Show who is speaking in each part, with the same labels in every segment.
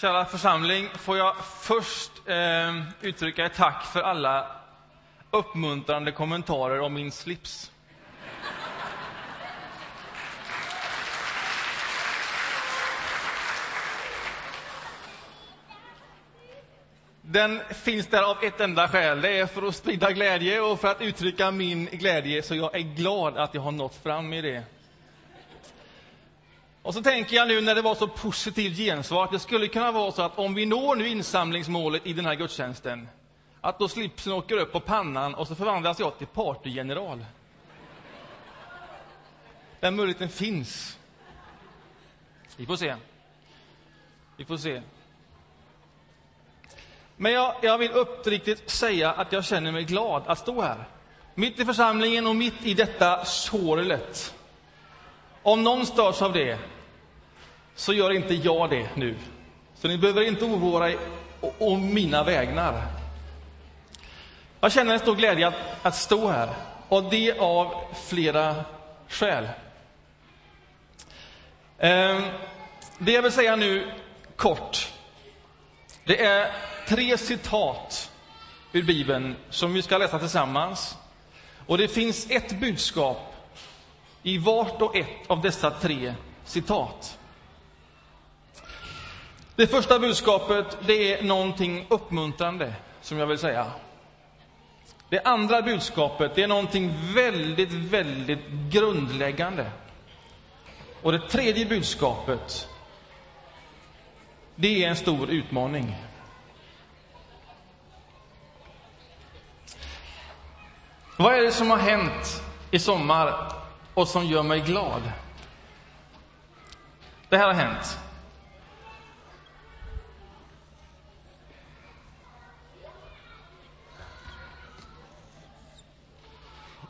Speaker 1: Kära församling, får jag först eh, uttrycka ett tack för alla uppmuntrande kommentarer om min slips. Den finns där av ett enda skäl. Det är för att sprida glädje och för att uttrycka min glädje. Så jag är glad att jag har nått fram i det. Och så tänker jag nu när det var så positivt gensvar att det skulle kunna vara så att om vi når nu insamlingsmålet i den här gudstjänsten, att då slipsen åker upp på pannan och så förvandlas jag till partygeneral. Den möjligheten finns. Vi får se. Vi får se. Men jag, jag vill uppriktigt säga att jag känner mig glad att stå här. Mitt i församlingen och mitt i detta sorlet. Om någon störs av det, så gör inte jag det nu. Så ni behöver inte oroa er om mina vägnar. Jag känner en stor glädje att, att stå här, och det av flera skäl. Ehm, det jag vill säga nu, kort, det är tre citat ur Bibeln som vi ska läsa tillsammans. Och det finns ett budskap i vart och ett av dessa tre citat. Det första budskapet det är någonting uppmuntrande, som jag vill säga. Det andra budskapet det är någonting väldigt, väldigt grundläggande. Och det tredje budskapet det är en stor utmaning. Vad är det som har hänt i sommar och som gör mig glad? Det här har hänt.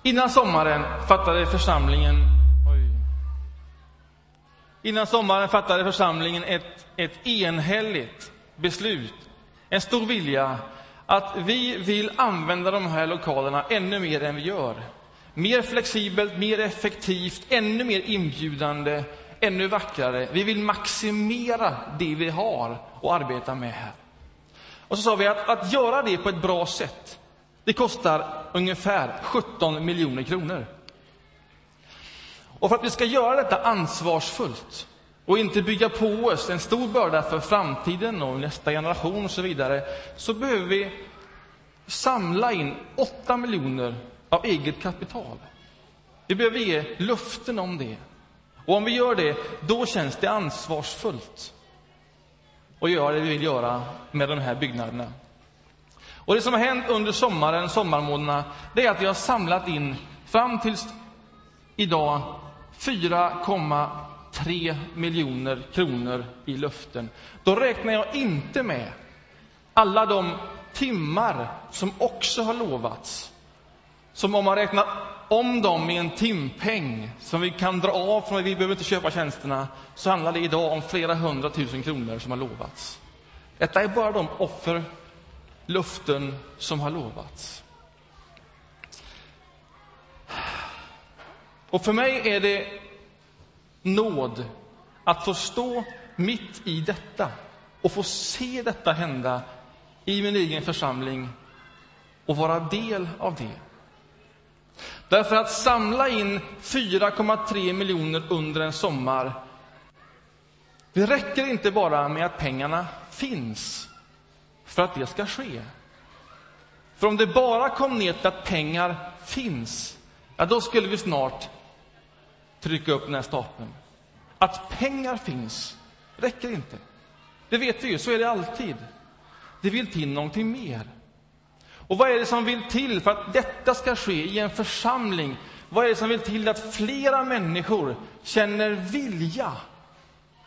Speaker 1: Innan sommaren fattade församlingen oj, Innan sommaren fattade församlingen ett, ett enhälligt beslut, en stor vilja att vi vill använda de här lokalerna ännu mer än vi gör. Mer flexibelt, mer effektivt, ännu mer inbjudande, ännu vackrare. Vi vill maximera det vi har att arbeta med här. Och så sa vi att, att göra det på ett bra sätt, det kostar ungefär 17 miljoner kronor. Och för att vi ska göra detta ansvarsfullt och inte bygga på oss en stor börda för framtiden och nästa generation och så vidare, så behöver vi samla in 8 miljoner av eget kapital. Vi behöver ge luften om det. Och om vi gör det, då känns det ansvarsfullt att göra det vi vill göra med de här byggnaderna. Och det som har hänt under sommaren, sommarmånaderna, det är att vi har samlat in fram till idag 4,3 miljoner kronor i luften. Då räknar jag inte med alla de timmar som också har lovats. Som om man räknar om dem i en timpeng som vi kan dra av från vi behöver inte köpa tjänsterna, så handlar det idag om flera hundratusen kronor som har lovats. Detta är bara de offer luften som har lovats. Och för mig är det nåd att få stå mitt i detta och få se detta hända i min egen församling och vara del av det. Därför att samla in 4,3 miljoner under en sommar, det räcker inte bara med att pengarna finns för att det ska ske. För om det bara kom ner till att pengar finns, ja, då skulle vi snart trycka upp den här stapeln. Att pengar finns räcker inte. Det vet vi ju, så är det alltid. Det vill till någonting mer. Och vad är det som vill till för att detta ska ske i en församling? Vad är det som vill till att flera människor känner vilja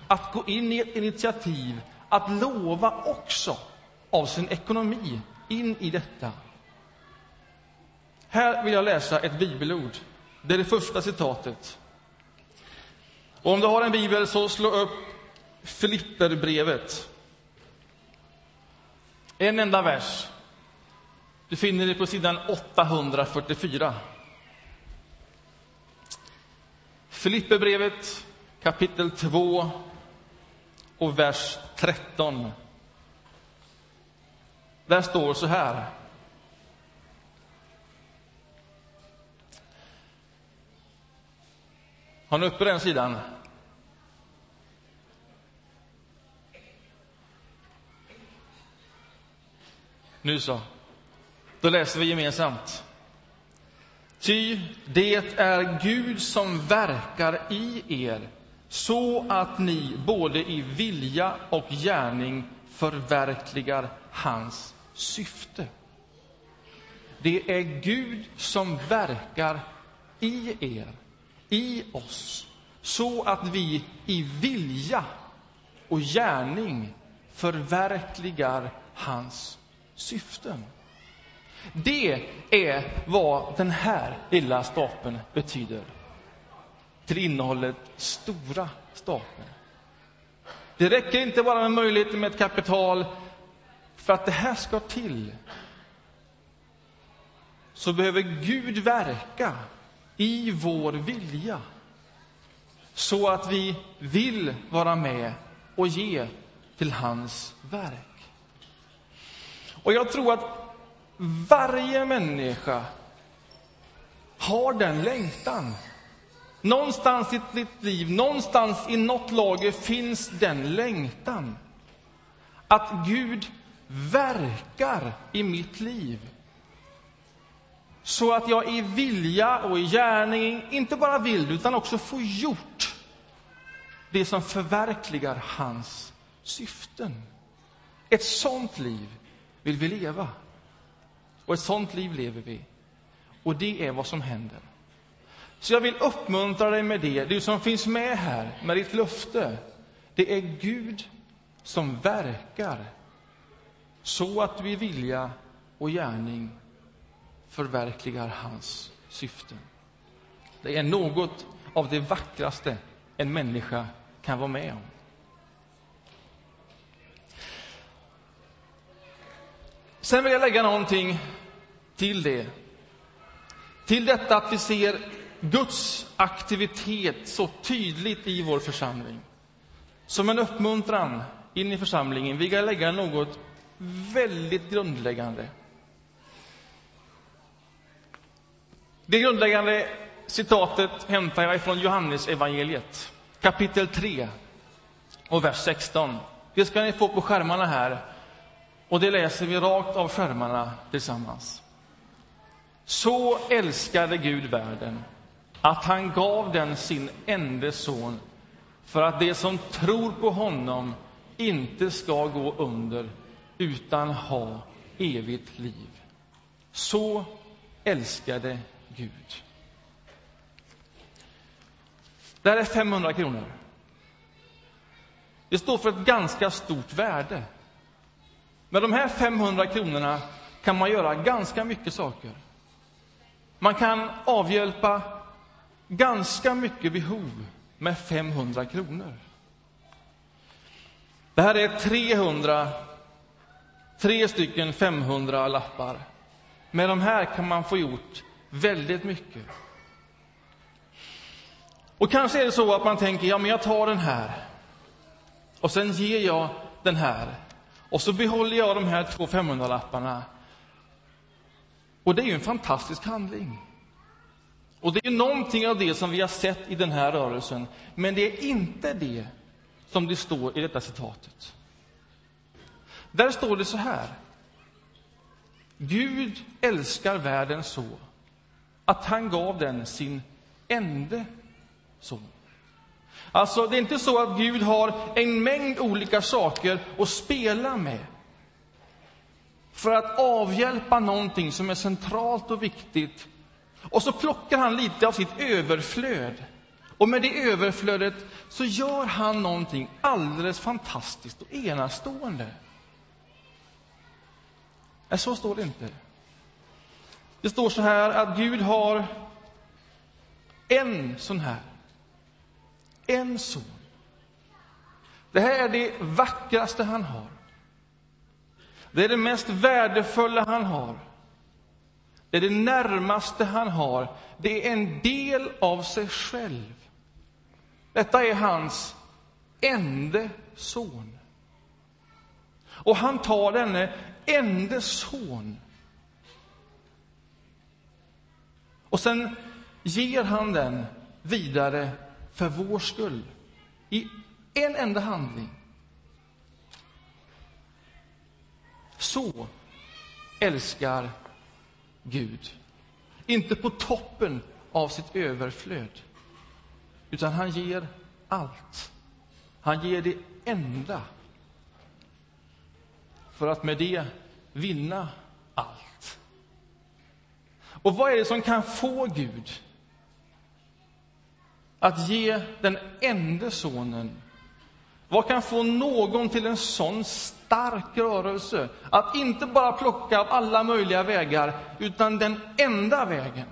Speaker 1: att gå in i ett initiativ, att lova också av sin ekonomi in i detta. Här vill jag läsa ett bibelord. Det är det första citatet. Och om du har en bibel, så slå upp Filipperbrevet. En enda vers. Du finner det på sidan 844. Filipperbrevet kapitel 2 och vers 13. Där står så här. Har ni uppe den sidan? Nu så. Då läser vi gemensamt. Ty det är Gud som verkar i er så att ni både i vilja och gärning förverkligar hans syfte. Det är Gud som verkar i er, i oss så att vi i vilja och gärning förverkligar hans syften. Det är vad den här lilla stapeln betyder till innehållet stora stapeln. Det räcker inte bara med möjligheten med ett kapital. För att det här ska till så behöver Gud verka i vår vilja så att vi vill vara med och ge till hans verk. Och jag tror att varje människa har den längtan. Någonstans i ditt liv, någonstans i något lager finns den längtan. Att Gud verkar i mitt liv. Så att jag i vilja och i gärning inte bara vill, utan också får gjort det som förverkligar hans syften. Ett sånt liv vill vi leva. Och ett sånt liv lever vi. Och det är vad som händer. Så jag vill uppmuntra dig med det, du som finns med här, med ditt löfte. Det är Gud som verkar så att vi vilja och gärning förverkligar hans syften. Det är något av det vackraste en människa kan vara med om. Sen vill jag lägga någonting till det. Till detta att vi ser Guds aktivitet så tydligt i vår församling. Som en uppmuntran in i församlingen vill jag lägga något väldigt grundläggande. Det grundläggande citatet hämtar jag från Johannes evangeliet, kapitel 3 och vers 16. Det ska ni få på skärmarna här. Och det läser vi rakt av skärmarna tillsammans. Så älskade Gud världen att han gav den sin enda son för att de som tror på honom inte ska gå under utan ha evigt liv. Så älskade Gud. Det här är 500 kronor. Det står för ett ganska stort värde. Med de här 500 kronorna kan man göra ganska mycket saker. Man kan avhjälpa ganska mycket behov med 500 kronor. Det här är 300, tre stycken 500 lappar. Med de här kan man få gjort väldigt mycket. Och kanske är det så att man tänker, ja men jag tar den här och sen ger jag den här och så behåller jag de här två 500-lapparna. Och det är ju en fantastisk handling. Och det är någonting av det som vi har sett i den här rörelsen. Men det är inte det som det står i detta citatet. Där står det så här. Gud älskar världen så att han gav den sin ende son. Alltså, det är inte så att Gud har en mängd olika saker att spela med för att avhjälpa någonting som är centralt och viktigt. Och så plockar han lite av sitt överflöd. Och med det överflödet så gör han någonting alldeles fantastiskt och enastående. Nej, så står det inte. Det står så här att Gud har en sån här en son. Det här är det vackraste han har. Det är det mest värdefulla han har. Det är det närmaste han har. Det är en del av sig själv. Detta är hans ende son. Och han tar denne enda son och sen ger han den vidare för vår skull i en enda handling. Så älskar Gud. Inte på toppen av sitt överflöd, utan han ger allt. Han ger det enda för att med det vinna allt. Och vad är det som kan få Gud att ge den enda sonen? Vad kan få någon till en sån stark rörelse att inte bara plocka av alla möjliga vägar, utan den enda vägen?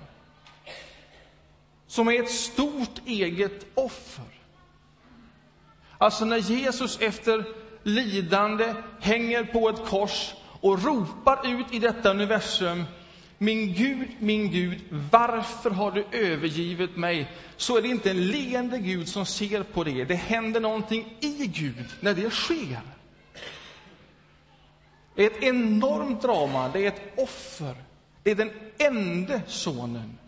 Speaker 1: Som är ett stort eget offer. Alltså när Jesus efter lidande hänger på ett kors och ropar ut i detta universum min Gud, min Gud, varför har du övergivit mig? Så är det inte en leende Gud som ser på det. Det händer någonting i Gud när det sker. Det är ett enormt drama, det är ett offer. Det är den enda sonen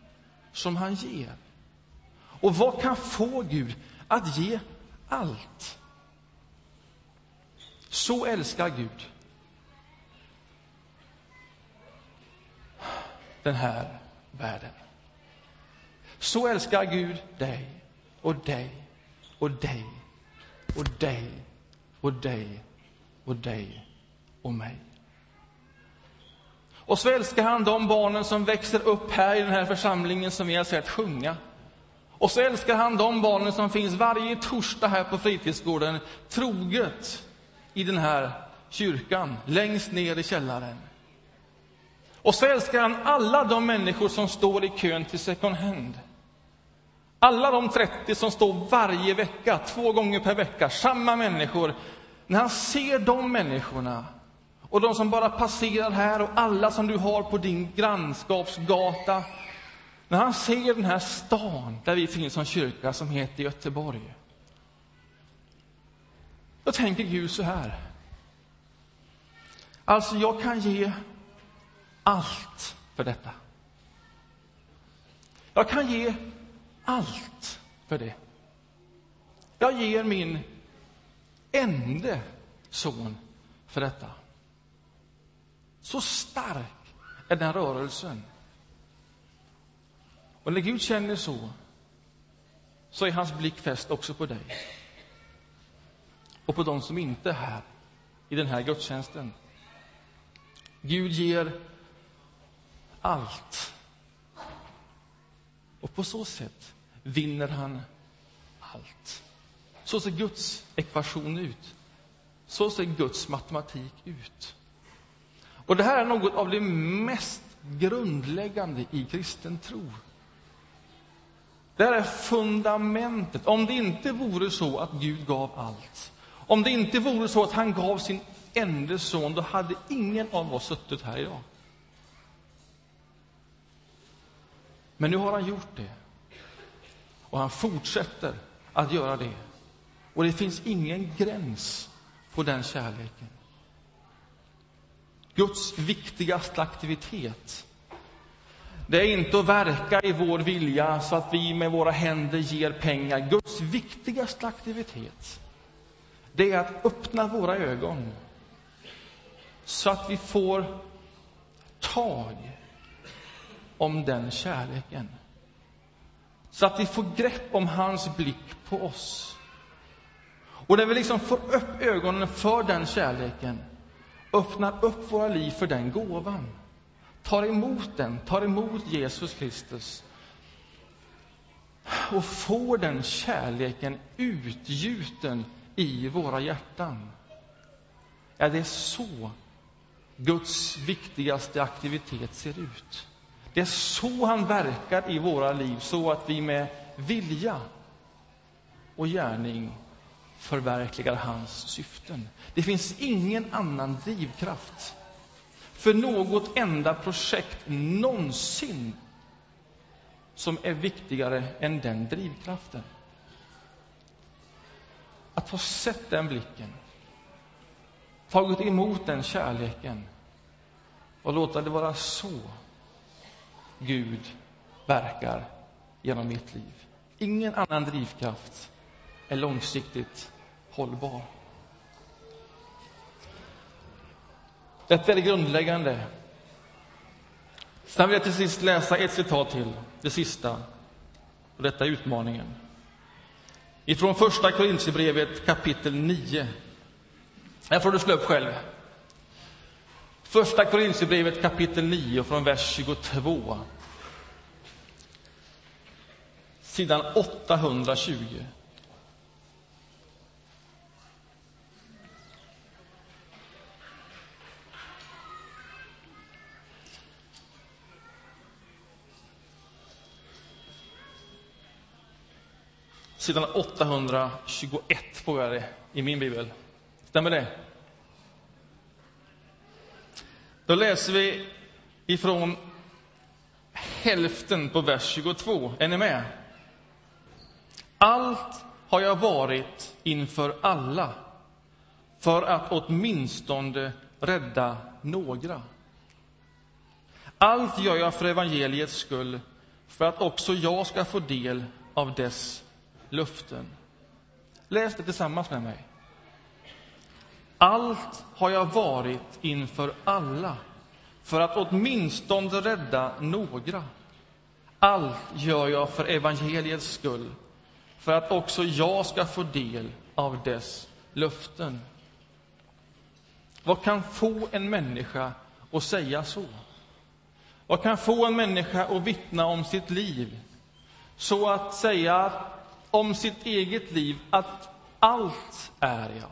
Speaker 1: som han ger. Och vad kan få Gud att ge allt? Så älskar Gud den här världen. Så älskar Gud dig och dig och dig och dig och dig och dig och mig. Och så älskar han de barnen som växer upp här i den här församlingen som vi har sett sjunga. Och så älskar han de barnen som finns varje torsdag här på fritidsgården troget i den här kyrkan, längst ner i källaren. Och så älskar han alla de människor som står i kön till second hand. Alla de 30 som står varje vecka, två gånger per vecka, samma människor. När han ser de människorna och de som bara passerar här och alla som du har på din grannskapsgata. När han ser den här stan där vi finns som kyrka som heter Göteborg. Då tänker Gud så här. Alltså, jag kan ge allt för detta. Jag kan ge allt för det. Jag ger min enda son för detta. Så stark är den rörelsen. Och när Gud känner så, så är hans blick fäst också på dig och på de som inte är här i den här gudstjänsten. Gud ger allt. Och på så sätt vinner han allt. Så ser Guds ekvation ut. Så ser Guds matematik ut. Och det här är något av det mest grundläggande i kristen tro. Det här är fundamentet. Om det inte vore så att Gud gav allt, om det inte vore så att han gav sin enda son, då hade ingen av oss suttit här idag. Men nu har han gjort det. Och han fortsätter att göra det. Och det finns ingen gräns på den kärleken. Guds viktigaste aktivitet det är inte att verka i vår vilja så att vi med våra händer ger pengar. Guds viktigaste aktivitet det är att öppna våra ögon så att vi får tag om den kärleken. Så att vi får grepp om hans blick på oss. Och när vi liksom får upp ögonen för den kärleken, öppnar upp våra liv för den gåvan, tar emot den, tar emot Jesus Kristus och får den kärleken utgjuten i våra hjärtan. Ja, det är så Guds viktigaste aktivitet ser ut. Det är så han verkar i våra liv, så att vi med vilja och gärning förverkligar hans syften. Det finns ingen annan drivkraft för något enda projekt någonsin som är viktigare än den drivkraften att ha sett den blicken, tagit emot den kärleken och låta det vara så Gud verkar genom mitt liv. Ingen annan drivkraft är långsiktigt hållbar. Detta är det grundläggande. Sen vill jag till sist läsa ett citat till, det sista. Och detta är utmaningen. Ifrån första Korintierbrevet kapitel 9. Här får du slå upp själv. Första Korintierbrevet kapitel 9 från vers 22. Sidan 820. Sidan 821 får jag det i min bibel. Stämmer det? Då läser vi ifrån hälften på vers 22. Är ni med? Allt har jag varit inför alla för att åtminstone rädda några. Allt gör jag för evangeliets skull, för att också jag ska få del av dess luften. Läs det tillsammans med mig. Allt har jag varit inför alla för att åtminstone rädda några. Allt gör jag för evangeliets skull, för att också jag ska få del av dess löften. Vad kan få en människa att säga så? Vad kan få en människa att vittna om sitt liv så att säga om sitt eget liv att allt är jag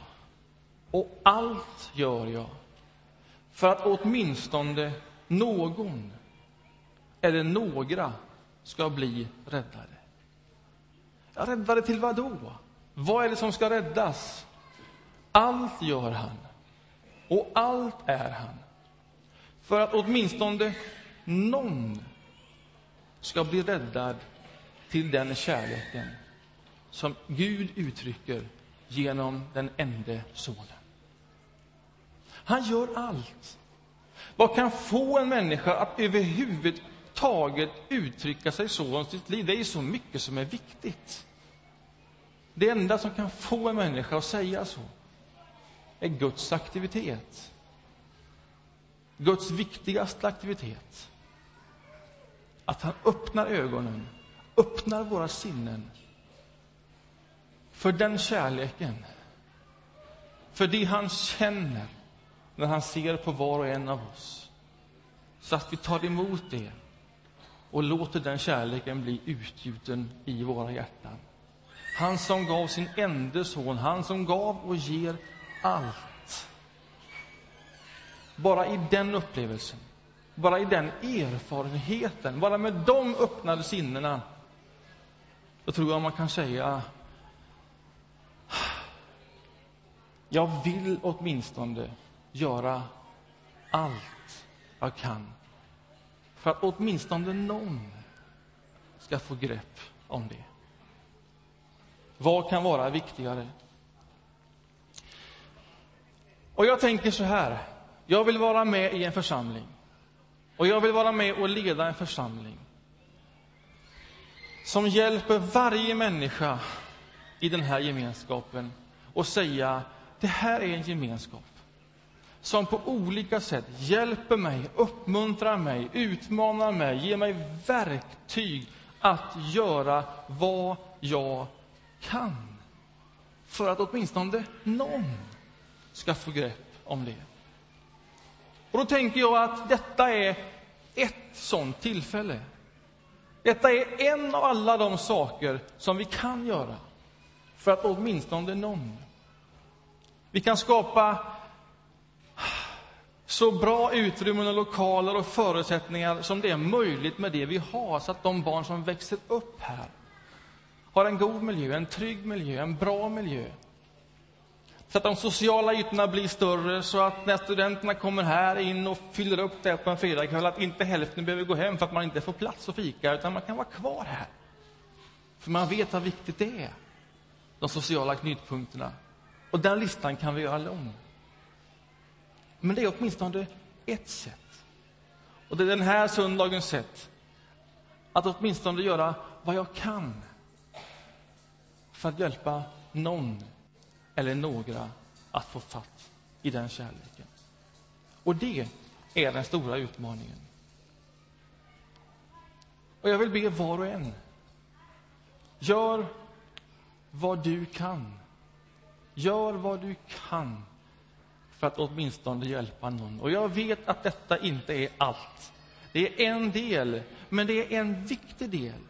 Speaker 1: och allt gör jag för att åtminstone någon eller några ska bli räddade. Ja, räddade till vad då? Vad är det som ska räddas? Allt gör han, och allt är han för att åtminstone någon ska bli räddad till den kärleken som Gud uttrycker genom den ende sonen. Han gör allt. Vad kan få en människa att överhuvudtaget uttrycka sig så om sitt liv? Det är så mycket som är viktigt. Det enda som kan få en människa att säga så är Guds aktivitet. Guds viktigaste aktivitet. Att han öppnar ögonen, öppnar våra sinnen för den kärleken, för det han känner när han ser på var och en av oss. Så att vi tar emot det och låter den kärleken bli utgjuten i våra hjärtan. Han som gav sin enda son, han som gav och ger allt. Bara i den upplevelsen, bara i den erfarenheten, bara med de öppnade sinnena, då tror jag man kan säga Jag vill åtminstone göra allt jag kan för att åtminstone någon ska få grepp om det. Vad kan vara viktigare? Och jag tänker så här. Jag vill vara med i en församling. Och jag vill vara med och leda en församling som hjälper varje människa i den här gemenskapen och säga det här är en gemenskap som på olika sätt hjälper mig, uppmuntrar mig, utmanar mig, ger mig verktyg att göra vad jag kan för att åtminstone någon ska få grepp om det. Och Då tänker jag att detta är ett sånt tillfälle. Detta är en av alla de saker som vi kan göra för att åtminstone någon vi kan skapa så bra utrymmen och lokaler och förutsättningar som det är möjligt med det vi har, så att de barn som växer upp här har en god miljö, en trygg miljö, en bra miljö. Så att de sociala ytorna blir större, så att när studenterna kommer här in och fyller upp det på en fredagkväll, att inte hälften behöver gå hem för att man inte får plats att fika, utan man kan vara kvar här. För man vet hur viktigt det är. de sociala knutpunkterna. Och den listan kan vi göra lång. Men det är åtminstone ett sätt. Och det är den här söndagens sätt att åtminstone göra vad jag kan för att hjälpa någon eller några att få fatt i den kärleken. Och det är den stora utmaningen. Och jag vill be var och en. Gör vad du kan. Gör vad du kan för att åtminstone hjälpa någon. Och jag vet att detta inte är allt. Det är en del, men det är en viktig del.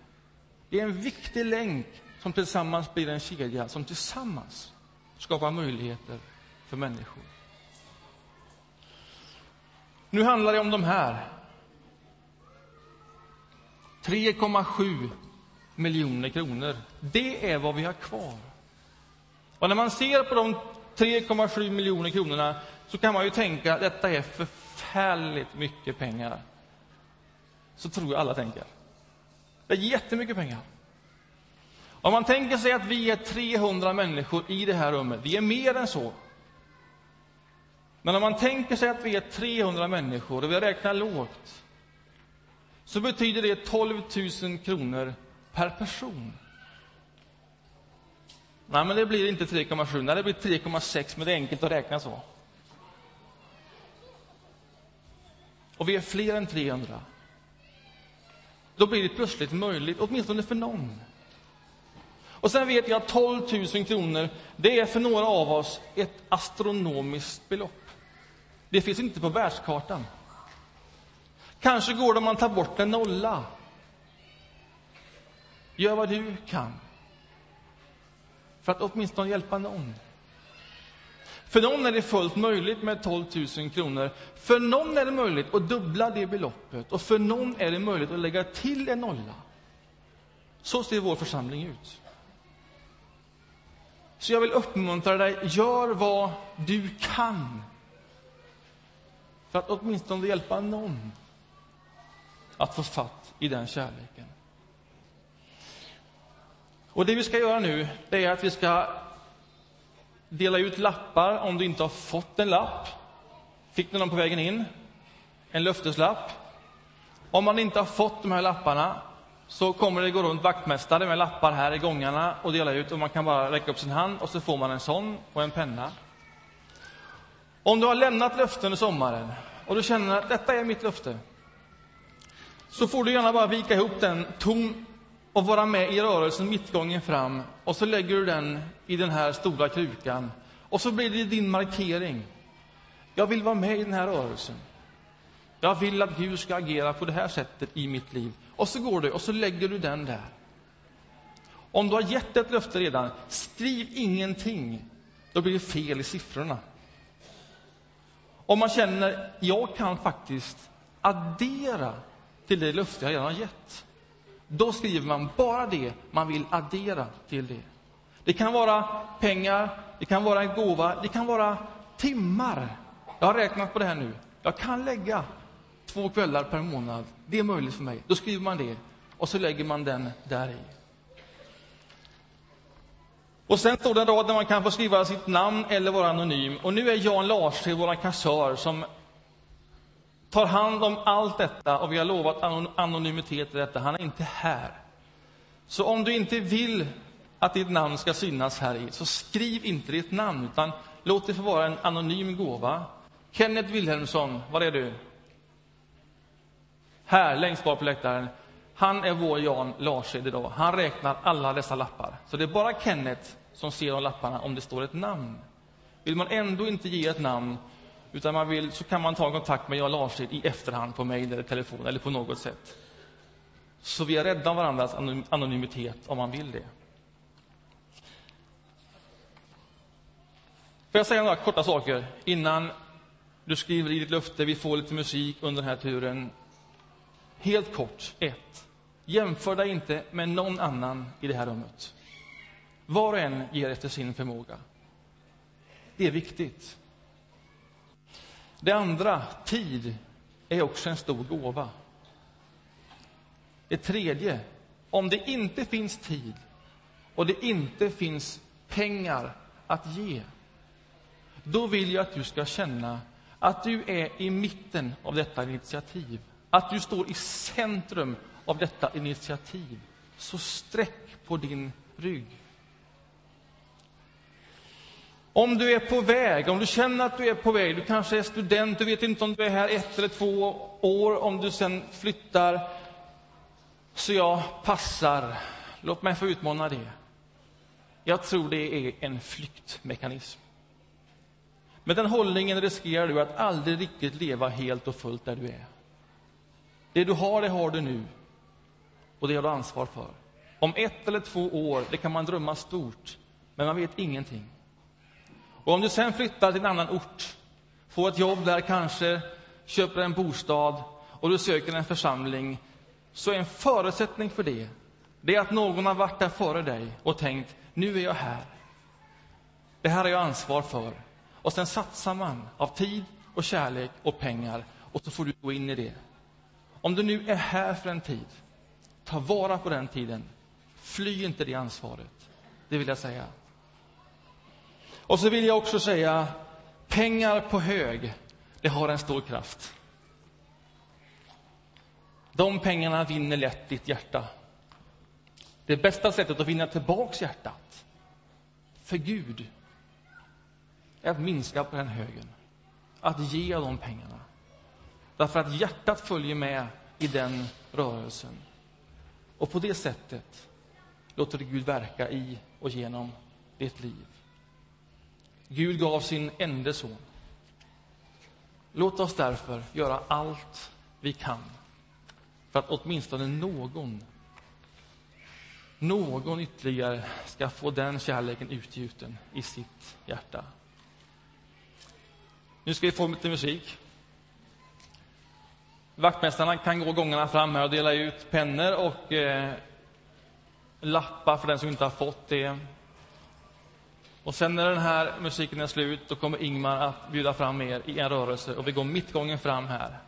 Speaker 1: Det är en viktig länk som tillsammans blir en kedja som tillsammans skapar möjligheter för människor. Nu handlar det om de här. 3,7 miljoner kronor. Det är vad vi har kvar. Och när man ser på de 3,7 miljoner kronorna så kan man ju tänka att detta är förfärligt mycket pengar. Så tror jag alla tänker. Det är jättemycket pengar. Om man tänker sig att vi är 300 människor i det här rummet, vi är mer än så. Men om man tänker sig att vi är 300 människor och vi räknar lågt, så betyder det 12 000 kronor per person. Nej, men det blir inte 3,7, nej, det blir 3,6, men det är enkelt att räkna så. Och vi är fler än 300. Då blir det plötsligt möjligt, åtminstone för någon. Och sen vet jag att 12 000 kronor, det är för några av oss ett astronomiskt belopp. Det finns inte på världskartan. Kanske går det om man tar bort en nolla. Gör vad du kan för att åtminstone hjälpa någon. För någon är det fullt möjligt med 12 000 kronor. För någon är det möjligt att dubbla det beloppet och för någon är det möjligt att lägga till en nolla. Så ser vår församling ut. Så jag vill uppmuntra dig, gör vad du kan för att åtminstone hjälpa någon att få fatt i den kärleken. Och det vi ska göra nu, det är att vi ska dela ut lappar om du inte har fått en lapp. Fick du någon på vägen in? En löfteslapp. Om man inte har fått de här lapparna så kommer det gå runt vaktmästare med lappar här i gångarna och dela ut. Och man kan bara räcka upp sin hand och så får man en sån och en penna. Om du har lämnat löften under sommaren och du känner att detta är mitt löfte, så får du gärna bara vika ihop den tom och vara med i rörelsen mittgången fram och så lägger du den i den här stora krukan och så blir det din markering. Jag vill vara med i den här rörelsen. Jag vill att Gud ska agera på det här sättet i mitt liv. Och så går du och så lägger du den där. Om du har gett ett löfte redan, skriv ingenting. Då blir det fel i siffrorna. Om man känner, jag kan faktiskt addera till det löfte jag redan har gett. Då skriver man bara det man vill addera till det. Det kan vara pengar, det kan vara en gåva, det kan vara timmar. Jag har räknat på det här nu. Jag kan lägga två kvällar per månad. Det är möjligt för mig. Då skriver man det och så lägger man den där i. Och sen står det en rad där man kan få skriva sitt namn eller vara anonym. Och nu är Jan Larshed, vår kassör, som tar hand om allt detta och vi har lovat anonymitet i detta. Han är inte här. Så om du inte vill att ditt namn ska synas här i, så skriv inte ditt namn, utan låt det få vara en anonym gåva. Kenneth Wilhelmsson, var är du? Här, längst bak på läktaren. Han är vår Jan Larshed idag. Han räknar alla dessa lappar. Så det är bara Kenneth som ser de lapparna om det står ett namn. Vill man ändå inte ge ett namn, utan man vill, så kan man ta kontakt med Jan Larshed i efterhand på mejl eller telefon eller på något sätt. Så vi är rädda om varandras anonymitet om man vill det. Får jag säga några korta saker innan du skriver i ditt löfte, vi får lite musik under den här turen. Helt kort, ett. Jämför dig inte med någon annan i det här rummet. Var och en ger efter sin förmåga. Det är viktigt. Det andra, tid, är också en stor gåva. Det tredje, om det inte finns tid och det inte finns pengar att ge, då vill jag att du ska känna att du är i mitten av detta initiativ. Att du står i centrum av detta initiativ. Så sträck på din rygg. Om du är på väg, om du känner att du är på väg, du kanske är student, du vet inte om du är här ett eller två år, om du sen flyttar. Så jag passar. Låt mig få utmana det. Jag tror det är en flyktmekanism. Med den hållningen riskerar du att aldrig riktigt leva helt och fullt där du är. Det du har, det har du nu. Och det har du ansvar för. Om ett eller två år, det kan man drömma stort, men man vet ingenting. Och om du sen flyttar till en annan ort, får ett jobb där kanske, köper en bostad och du söker en församling, så är en förutsättning för det, det är att någon har varit där före dig och tänkt, nu är jag här. Det här har jag ansvar för. Och sen satsar man av tid och kärlek och pengar och så får du gå in i det. Om du nu är här för en tid, ta vara på den tiden. Fly inte det ansvaret. Det vill jag säga. Och så vill jag också säga, pengar på hög, det har en stor kraft. De pengarna vinner lätt ditt hjärta. Det bästa sättet att vinna tillbaks hjärtat för Gud är att minska på den högen. Att ge de pengarna. Därför att hjärtat följer med i den rörelsen. Och på det sättet låter Gud verka i och genom ditt liv. Gud gav sin enda son. Låt oss därför göra allt vi kan för att åtminstone någon någon ytterligare ska få den kärleken utgjuten i sitt hjärta. Nu ska vi få lite musik. Vaktmästarna kan gå gångarna fram här och dela ut pennor och eh, lappar för den som inte har fått det. Och sen när den här musiken är slut, då kommer Ingmar att bjuda fram er i en rörelse och vi går mittgången fram här.